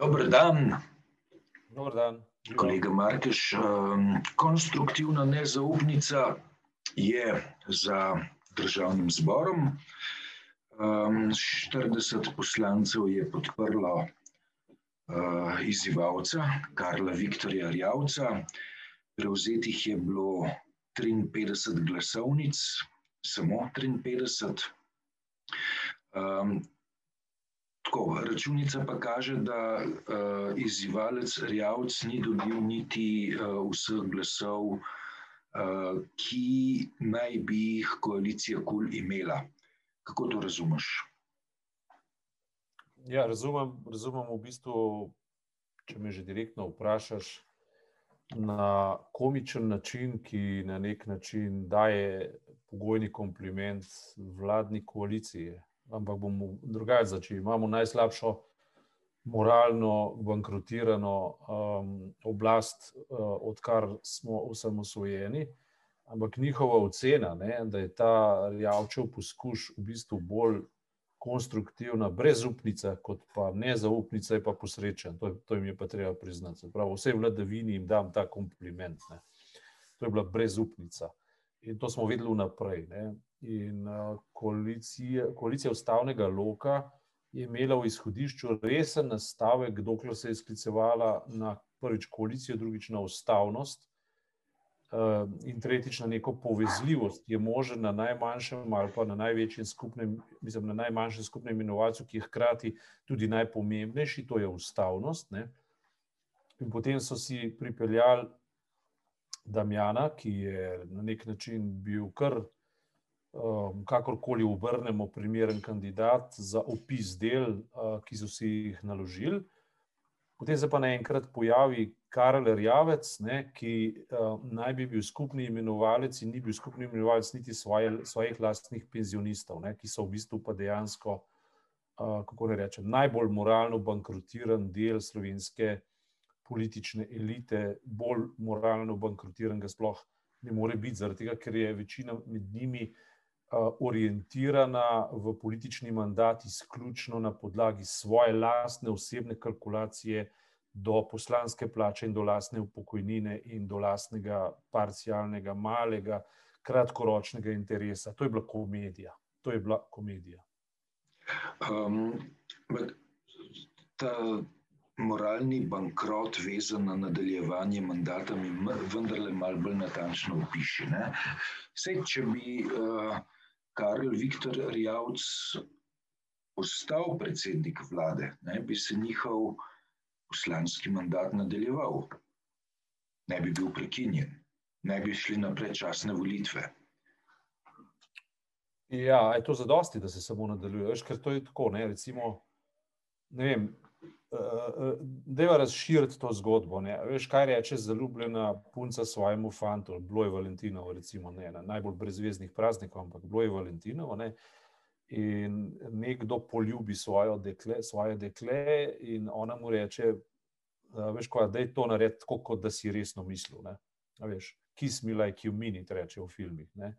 Dober dan. Dobar dan. Kolega Markeš, um, konstruktivna nezaupnica je za državnim zborom. Um, 40 poslancev je podprlo uh, izzivalca Karla Viktorja Rjavca. Prevzetih je bilo 53 glasovnic, samo 53. Tako, računica pa kaže, da uh, izzivalec Rjavc ni dobil niti uh, vseh glasov, uh, ki naj bi jih koalicija KUL imela. Kako to razumeš? Ja, razumem, razumem v bistvu, če me že direktno vprašaš, na komičen način, ki na nek način daje pogojni kompliment vladni koaliciji ampak bomo drugače začeli. Imamo najslabšo moralno bankrotirano um, oblast, uh, odkar smo osamosvojeni. Ampak njihova ocena, ne, da je ta javčev poskus v bistvu bolj konstruktivna, brezupnica, kot pa nezaupnica, je pa posrečen. To, to jim je pa treba priznati. Prav, vse vladavini jim dam ta kompliment. Ne. To je bila brezupnica. In to smo vedeli vnaprej. Ne. In uh, koalicija, koalicija ustavnega loka je imela v izhodišču resen nastavek, dokler se je sklicevala na prvič koalicijo, drugič na ustavnost. Uh, in tretjič, na neko povezljivost, ki je možen na najmanjšem ali pa na največjem skupnem, mislim, na najmanjšem skupnem inovaciju, ki je hkrati tudi najpomembnejši, to je ustavnost. Ne? In potem so si pripeljali Damjana, ki je na nek način bil kar um, kakorkoli obrnemo, primeren kandidat za opis del, uh, ki so si jih naložili. Potem se pa naenkrat pojavi Karel Rjavec, ne, ki uh, naj bi bil skupni imenovalec in ni bil skupni imenovalec niti svoje, svojih lastnih penzionistov, ne, ki so v bistvu pa dejansko, uh, kako ne rečem, najbolj moralno bankrotiran del slovenske politične elite, bolj moralno bankrotiran ga sploh ne more biti, zaradi tega, ker je večina med njimi uh, orientirana v politični mandat izključno na podlagi svoje lastne osebne kalkulacije do poslanske plače in do lastne upokojnine in do lastnega parcialnega, malega, kratkoročnega interesa. To je bila komedija. To je bila komedija. Um, ta moralni bankrot, vezan na nadaljevanje mandata, mi vendarle malo bolj natančno opiši. Vse, če bi uh, Karl Viktor Rjavc postal predsednik vlade, ne, bi se njihov poslanski mandat nadaljeval, ne bi bil prekinjen, ne bi šli na predčasne volitve. Ja, je to zadosti, da se samo nadaljuje, ker to je tako. Ne, recimo, ne vem, da je razširiti to zgodbo. Ne. Veš, kaj reče zaljubljena punca svojemu fantu, bilo je Valentinovo, recimo, ne na najbolj brezveznih praznikov, ampak bilo je Valentinovo. Ne. In nekdo poljubi svojo dekle, svoje dekle, in ona mu reče, veš, da je to narediti tako, kot da si resno mislil. Ne. Veš, kiss me like you mean it, reče v filmih. Ne.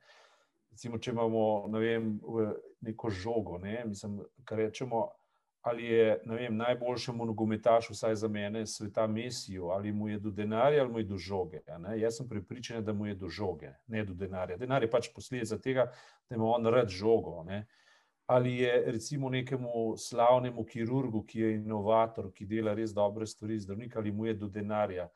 Recimo, če imamo ne vem, neko žogo, ne, mislim, kar rečemo ali je vem, najboljšemu nogometašu, vsaj za mene, sveta Mesijo, ali mu je do denarja ali mu je do žoge. Jaz sem pripričan, da mu je do žoge, ne do denarja. Denar je pač posledica tega, da ima on rad žogo. Ne? Ali je recimo nekemu slavnemu kirurgu, ki je inovator, ki dela res dobre stvari, zdravnik, ali mu je do denarja.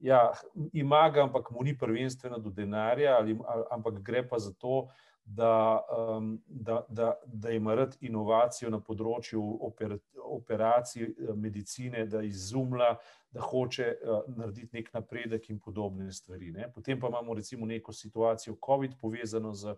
Ja, ima ga, ampak mu ni prvenstveno do denarja, ali, ampak gre pa za to, da, um, da, da, da ima rad inovacijo na področju oper, operacij, eh, medicine, da izumlja, da hoče uh, narediti nek napredek in podobne stvari. Ne. Potem pa imamo recimo neko situacijo COVID povezano z,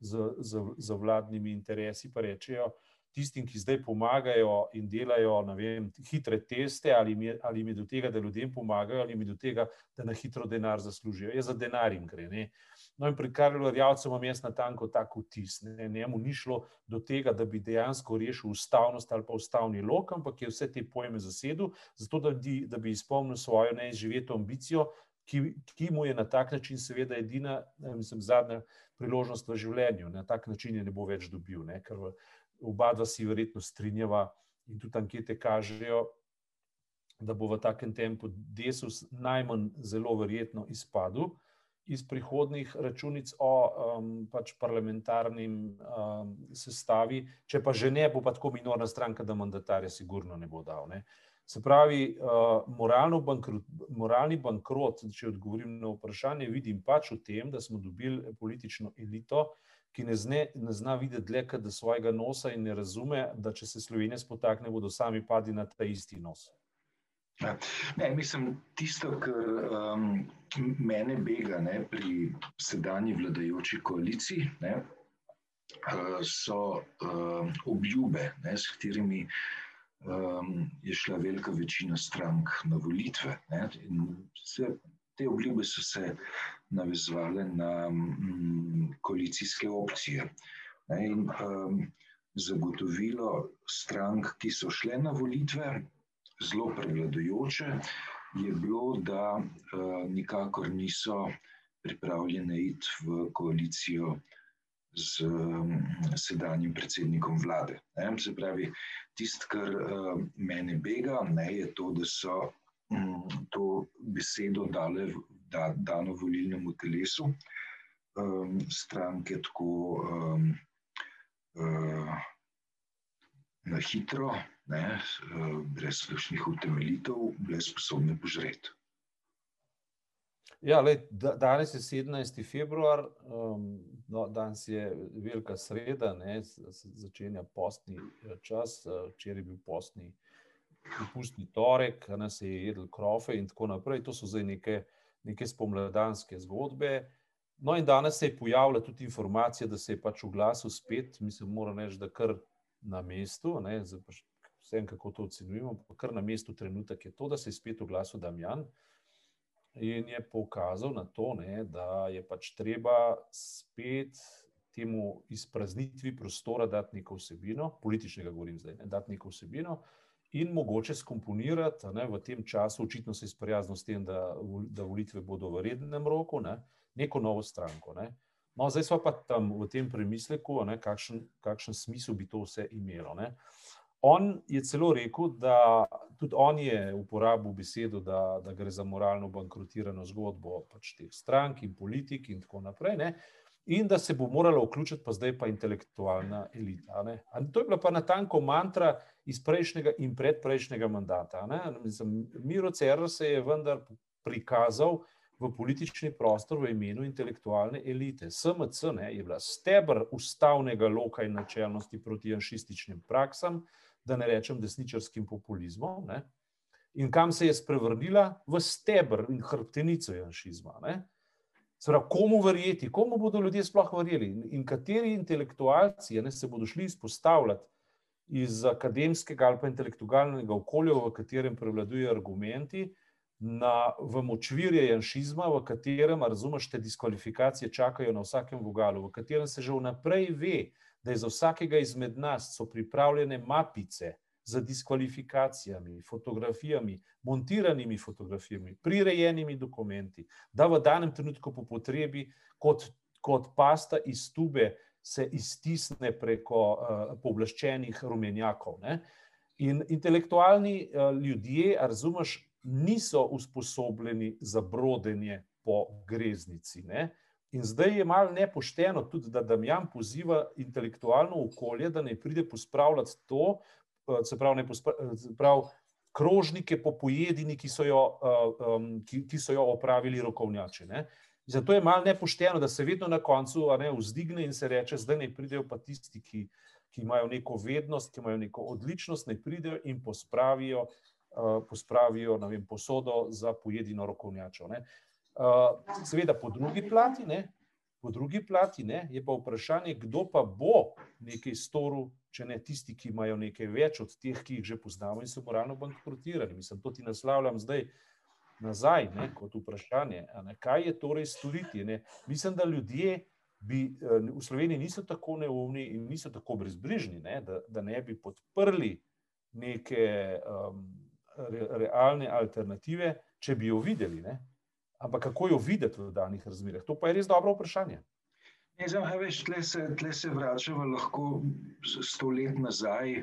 z, z, z vladnimi interesi, pa rečejo, tistim, ki zdaj pomagajo in delajo vem, hitre teste, ali je, ali je do tega, da ljudem pomagajo, ali je do tega, da na hitro denar zaslužijo. Je za denar jim gre. Ne. No, in pri Karlu Rjavcu imam jaz na tanko tako vtis. Ne. Njemu ni šlo do tega, da bi dejansko rešil ustavnost ali pa ustavni lok, ampak je vse te pojme zasedel, zato da bi, da bi izpolnil svojo neizživeto ambicijo, ki, ki mu je na tak način, seveda, edina, mislim, zadnja priložnost v življenju. Na tak način je ne bo več dobil. Ne. Ker v, oba dva si verjetno strinjava in tudi ankete kažejo, da bo v takem tempu Desus najmanj zelo verjetno izpadel iz prihodnih računic o um, pač parlamentarnim um, sestavi, če pa že ne, bo pa tako minorna stranka, da mandatarja sigurno ne bo dal. Ne. Se pravi, uh, bankrot, moralni bankrot, če odgovorim na vprašanje, vidim pač v tem, da smo dobili politično elito, ki ne, zne, ne zna videti dlje do svojega nosa in ne razume, da če se Slovenija spotakne, bodo sami padli na ta isti nos. Ja. Ne, mislim, tisto, kar um, mene bega ne, pri sedanji vladajoči koaliciji, ne, uh, so uh, obljube, ne, s katerimi um, je šla velika večina strank na volitve. Ne, te obljube so se navezovale na um, koalicijske opcije. Ne, in, um, zagotovilo strank, ki so šle na volitve, zelo prevladujoče, je bilo, da uh, nikakor niso pripravljene iti v koalicijo z um, sedanjim predsednikom vlade. Ne? Se pravi, tisto, kar uh, mene bega, ne, je to, da so um, to besedo dale da, dano volilnemu telesu um, stranke tako um, uh, na hitro, ne, eh, brez kakšnih utemeljitev, bile sposobne požreti. Ja, lej, danes je 17. februar, um, no, danes je velika sreda, ne, začenja postni eh, čas, včeraj je bil postni, pustni torek, danes je jedel krofe in tako naprej. To so zdaj neke, neke spomladanske zgodbe. No, in danes se je pojavila tudi informacija, da se je pač v glasu spet, mislim, moram reči, da kar na mestu, ne, pač vsem, kako to ocenjujemo, pa kar na mestu trenutek je to, da se je spet oglasil Damjan in je pokazal na to, ne, da je pač treba spet temu izpraznitvi prostora dati neko vsebino, političnega govorim zdaj, ne, dati neko vsebino in mogoče skomponirati ne, v tem času, očitno se je sprijaznil s tem, da, da volitve bodo v rednem roku, ne, neko novo stranko. Ne. No, zdaj smo pa tam v tem premisleku, ne, kakšen, kakšen smisel bi to vse imelo. Ne. On je celo rekel, da tudi on je uporabil besedo, da, da gre za moralno bankrotirano zgodbo pač teh strank in politik in tako naprej. Ne? In da se bo morala vključiti, pa zdaj pa intelektualna elita. To je bila pa na tanko mantra iz prejšnjega in predprejšnjega mandata. Miro Cerar se je vendar prikazal v politični prostor v imenu intelektualne elite. SMC ne, je bila stebr ustavnega loka in načelnosti proti janšističnim praksam, da ne rečem desničarskim populizmom. Ne? In kam se je spremenila? V stebr in hrbtenico janšizma. Pravi, komu verjeti, komu bodo ljudje sploh verjeli in kateri intelektualci ne, se bodo šli izpostavljati iz akademskega ali pa intelektualnega okolja, v katerem prevladujejo argumenti, na, v močvirje janšizma, v katerem, razumete, te diskvalifikacije čakajo na vsakem vogalu, v katerem se že vnaprej ve, da je za vsakega izmed nas so pripravljene mapice z diskvalifikacijami, fotografijami, montiranimi fotografijami, prirejenimi dokumenti, da v danem trenutku po potrebi, kot, kot pasta iz tube, se iztisne preko uh, povlaščenih rumenjakov. Ne? In intelektualni uh, ljudje, razumeš, niso usposobljeni za brodenje po greznici. Ne? In zdaj je malo nepošteno tudi, da Damjan poziva intelektualno okolje, da ne pride pospravljati to, eh, se pravi, se pravi krožnike po pojedini, ki so jo, um, ki, ki so jo opravili rokovnjači. Ne? Zato je malo nepošteno, da se vedno na koncu ne, vzdigne in se reče, zdaj ne pridejo pa tisti, ki, ki imajo neko vednost, ki imajo neko odličnost, ne pridejo in pospravijo, uh, pospravijo vem, posodo za pojedino rokovnjačo. Ne? Uh, seveda, po drugi plati, ne, po drugi plati ne, je pa vprašanje, kdo pa bo nekaj storil, če ne tisti, ki imajo nekaj več od teh, ki jih že poznamo in so moralno bankrotirani. Mislim, to ti naslavljam zdaj nazaj ne, kot vprašanje. Ne, kaj je torej storiti? Ne? Mislim, da ljudje bi, eh, v Sloveniji niso tako neumni in niso tako brezbrižni, ne, da, da ne bi podprli neke um, re, realne alternative, če bi jo videli. Ne. Ampak kako jo videti v danih razmerah? To pa je res dobro vprašanje. Ne, zdaj, veš, tle, se, tle se vračamo lahko sto let nazaj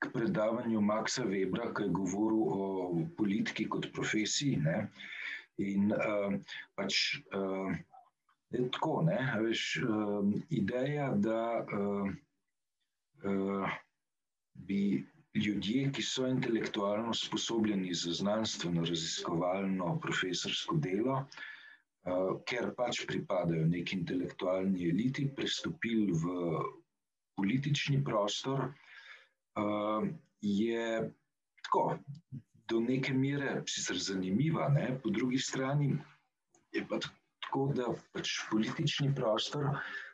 k predavanju Maxa Webra, ki je govoril o politiki kot profesiji. Ne? In uh, pač uh, je tako, ne, veš, uh, ideja, da uh, uh, bi ljudje, ki so intelektualno sposobljeni za znanstveno, raziskovalno, profesorsko delo, uh, ker pač pripadajo neki intelektualni eliti, prestopili v politični prostor, uh, je tako. Do neke mere sicer zanimiva, ne? po drugi strani je pa tako, da pač politični prostor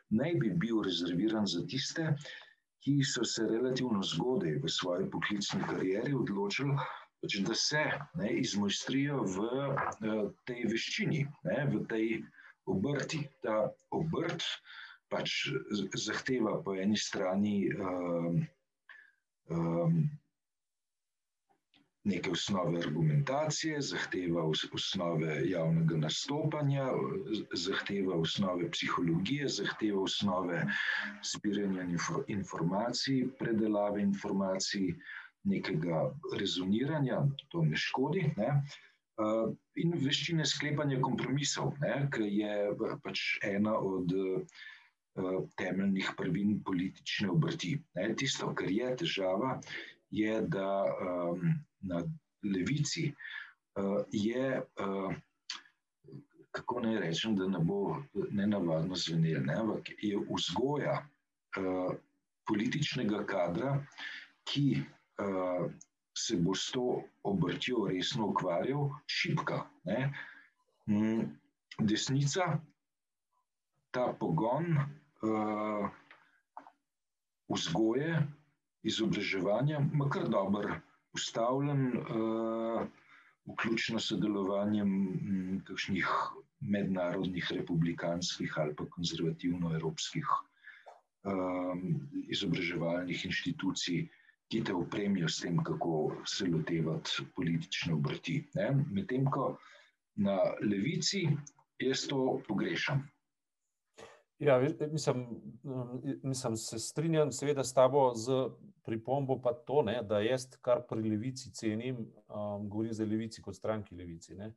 naj bi bil rezerviran za tiste, ki so se relativno zgodaj v svoji poklicni karieri odločili, pač, da se ne, izmojstrijo v uh, tej veščini, ne, v tej obrti. Ta obrt pač zahteva po eni strani. Uh, um, neke osnove argumentacije, zahteva osnove javnega nastopanja, zahteva osnove psihologije, zahteva osnove zbiranja informacij, predelave informacij, nekega rezoniranja, to ne škodi. Ne? In veščine sklepanja kompromisov, ki je pač ena od temeljnih prvin politične obrti. Ne? Tisto, kar je težava, je, da um, na levici, uh, je, uh, kako naj rečem, da ne bo ne navadno zvenel, ne, ampak je vzgoja uh, političnega kadra, ki uh, se bo s to obrtjo resno ukvarjal, šipka. Ne. Mm, desnica, ta pogon uh, vzgoje, izobraževanja, ima kar dober ustavljen, uh, vključno s sodelovanjem m, kakšnih mednarodnih, republikanskih ali pa konzervativno-evropskih um, izobraževalnih inštitucij, ki te opremijo s tem, kako se lotevati politične obrti. Medtem ko na levici jaz to pogrešam. Ja, mislim, mislim, se strinjam, seveda, s tabo z pripombo pa to, ne, da jaz, kar pri levici cenim, um, govorim za levici kot stranki levici. Ne,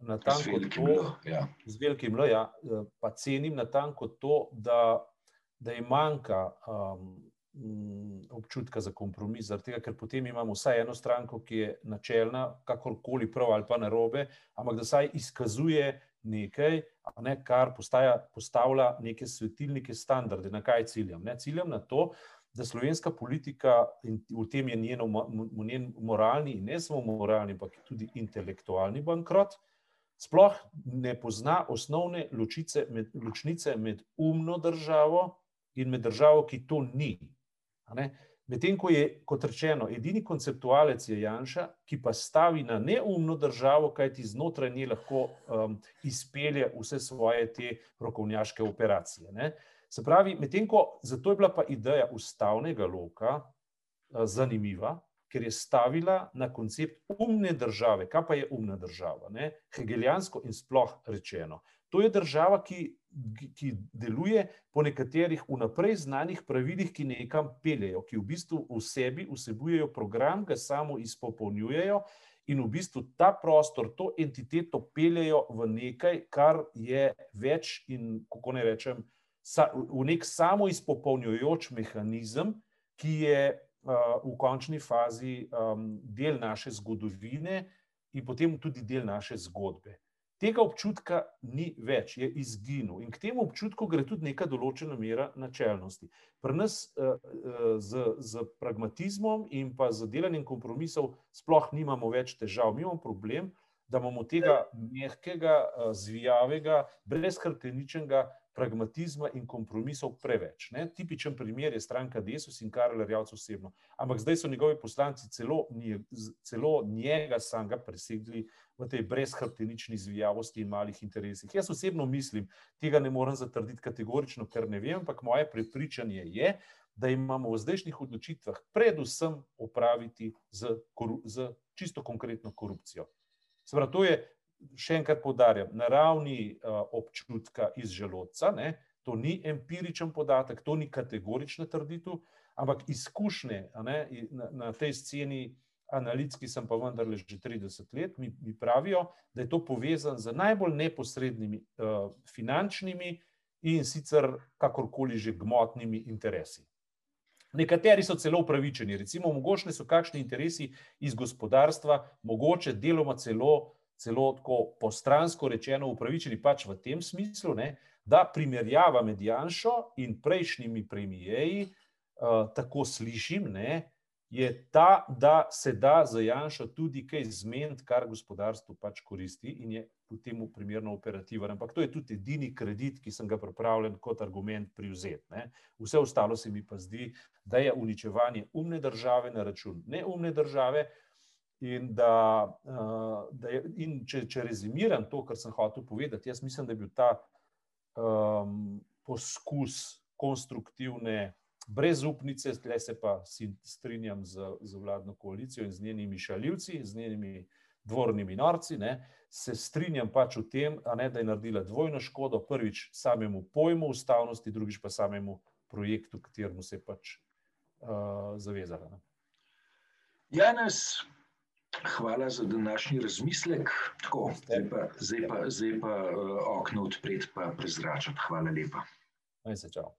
na tanko to, ja. z velikim L, ja, pa cenim na tanko to, da, da je manjka um, občutka za kompromis, tega, ker potem imamo vsaj eno stranko, ki je načelna, kakorkoli prav ali pa narobe, ampak da saj izkazuje nekaj, ne, kar postaja, postavlja neke svetilnike, standarde, na kaj ciljam. Ne, ciljam na to, da slovenska politika, in v tem je njeno, njen moralni, in ne samo moralni, ampak tudi intelektualni bankrot, sploh ne pozna osnovne ločice med, ločnice med umno državo in med državo, ki to ni. Medtem ko je, kot rečeno, edini konceptualec je Janša, ki pa stavi na neumno državo, kajti znotraj nje lahko um, izpelje vse svoje te rokovnjaške operacije. Ne? Se pravi, medtem ko zato je bila pa ideja ustavnega loka uh, zanimiva, ker je stavila na koncept umne države. Kaj pa je umna država? Ne? Hegelijansko in sploh rečeno. To je država, ki, ki deluje po nekaterih vnaprej znanih pravilih, ki nekam peljejo, ki v bistvu v sebi vsebujejo program, ga samo izpopolnjujejo in v bistvu ta prostor, to entiteto peljejo v nekaj, kar je več in, kako ne rečem, v nek samo izpopolnjujoč mehanizem, ki je v končni fazi del naše zgodovine in potem tudi del naše zgodbe. Tega občutka ni več, je izginil. In k temu občutku gre tudi neka določena mera načelnosti. Pri nas z, z pragmatizmom in pa z delanjem kompromisov sploh nimamo več težav. Mi imamo problem, da imamo tega mehkega, zvijavega, brezkrteničnega pragmatizma in kompromisov preveč. Ne? Tipičen primer je stranka Desus in Karel Rjavc osebno. Ampak zdaj so njegovi poslanci celo, celo njega samega presegli v tej brezhrbtenični zvijavosti in malih interesih. Jaz osebno mislim, tega ne morem zatrditi kategorično, ker ne vem, ampak moje prepričanje je, da imamo v zdajšnjih odločitvah predvsem opraviti z, z čisto konkretno korupcijo. Se pravi, to je še enkrat poudarjam, na ravni občutka iz želodca, ne, to ni empiričen podatek, to ni kategorična trditev, ampak izkušnje ne, na, na tej sceni, analitski sem pa vendarle že 30 let, mi, mi pravijo, da je to povezano z najbolj neposrednimi uh, finančnimi in sicer kakorkoli že gmotnimi interesi. Nekateri so celo upravičeni, recimo, mogoče so kakšni interesi iz gospodarstva, mogoče deloma celo, celo tako postransko rečeno upravičeni, pač v tem smislu, ne, da primerjava med Janšo in prejšnjimi premijeji, uh, tako slišim, ne, je ta, da se da za Janšo tudi kaj zmeniti, kar gospodarstvo pač koristi in je v tem primerno operativen. Ampak to je tudi edini kredit, ki sem ga pripravljen kot argument privzeti. Vse ostalo se mi pa zdi, da je uničevanje umne države na račun neumne države. In, da, uh, da je, in če, če rezimiram to, kar sem hotel povedati, jaz mislim, da je bil ta um, poskus konstruktivne brezupnice, tukaj se pa strinjam z, z vladno koalicijo in z njenimi šaljivci, z njenimi dvornimi norci, ne, se strinjam pač v tem, ne, da je naredila dvojno škodo, prvič samemu pojmu ustavnosti, drugič pa samemu projektu, kateremu se je pač uh, zavezala. Ne. Janes, hvala za današnji razmislek. Tako, zdaj pa, zdaj pa, zdaj pa uh, okno odpreti, pa prezračati. Hvala lepa. Naj se čau.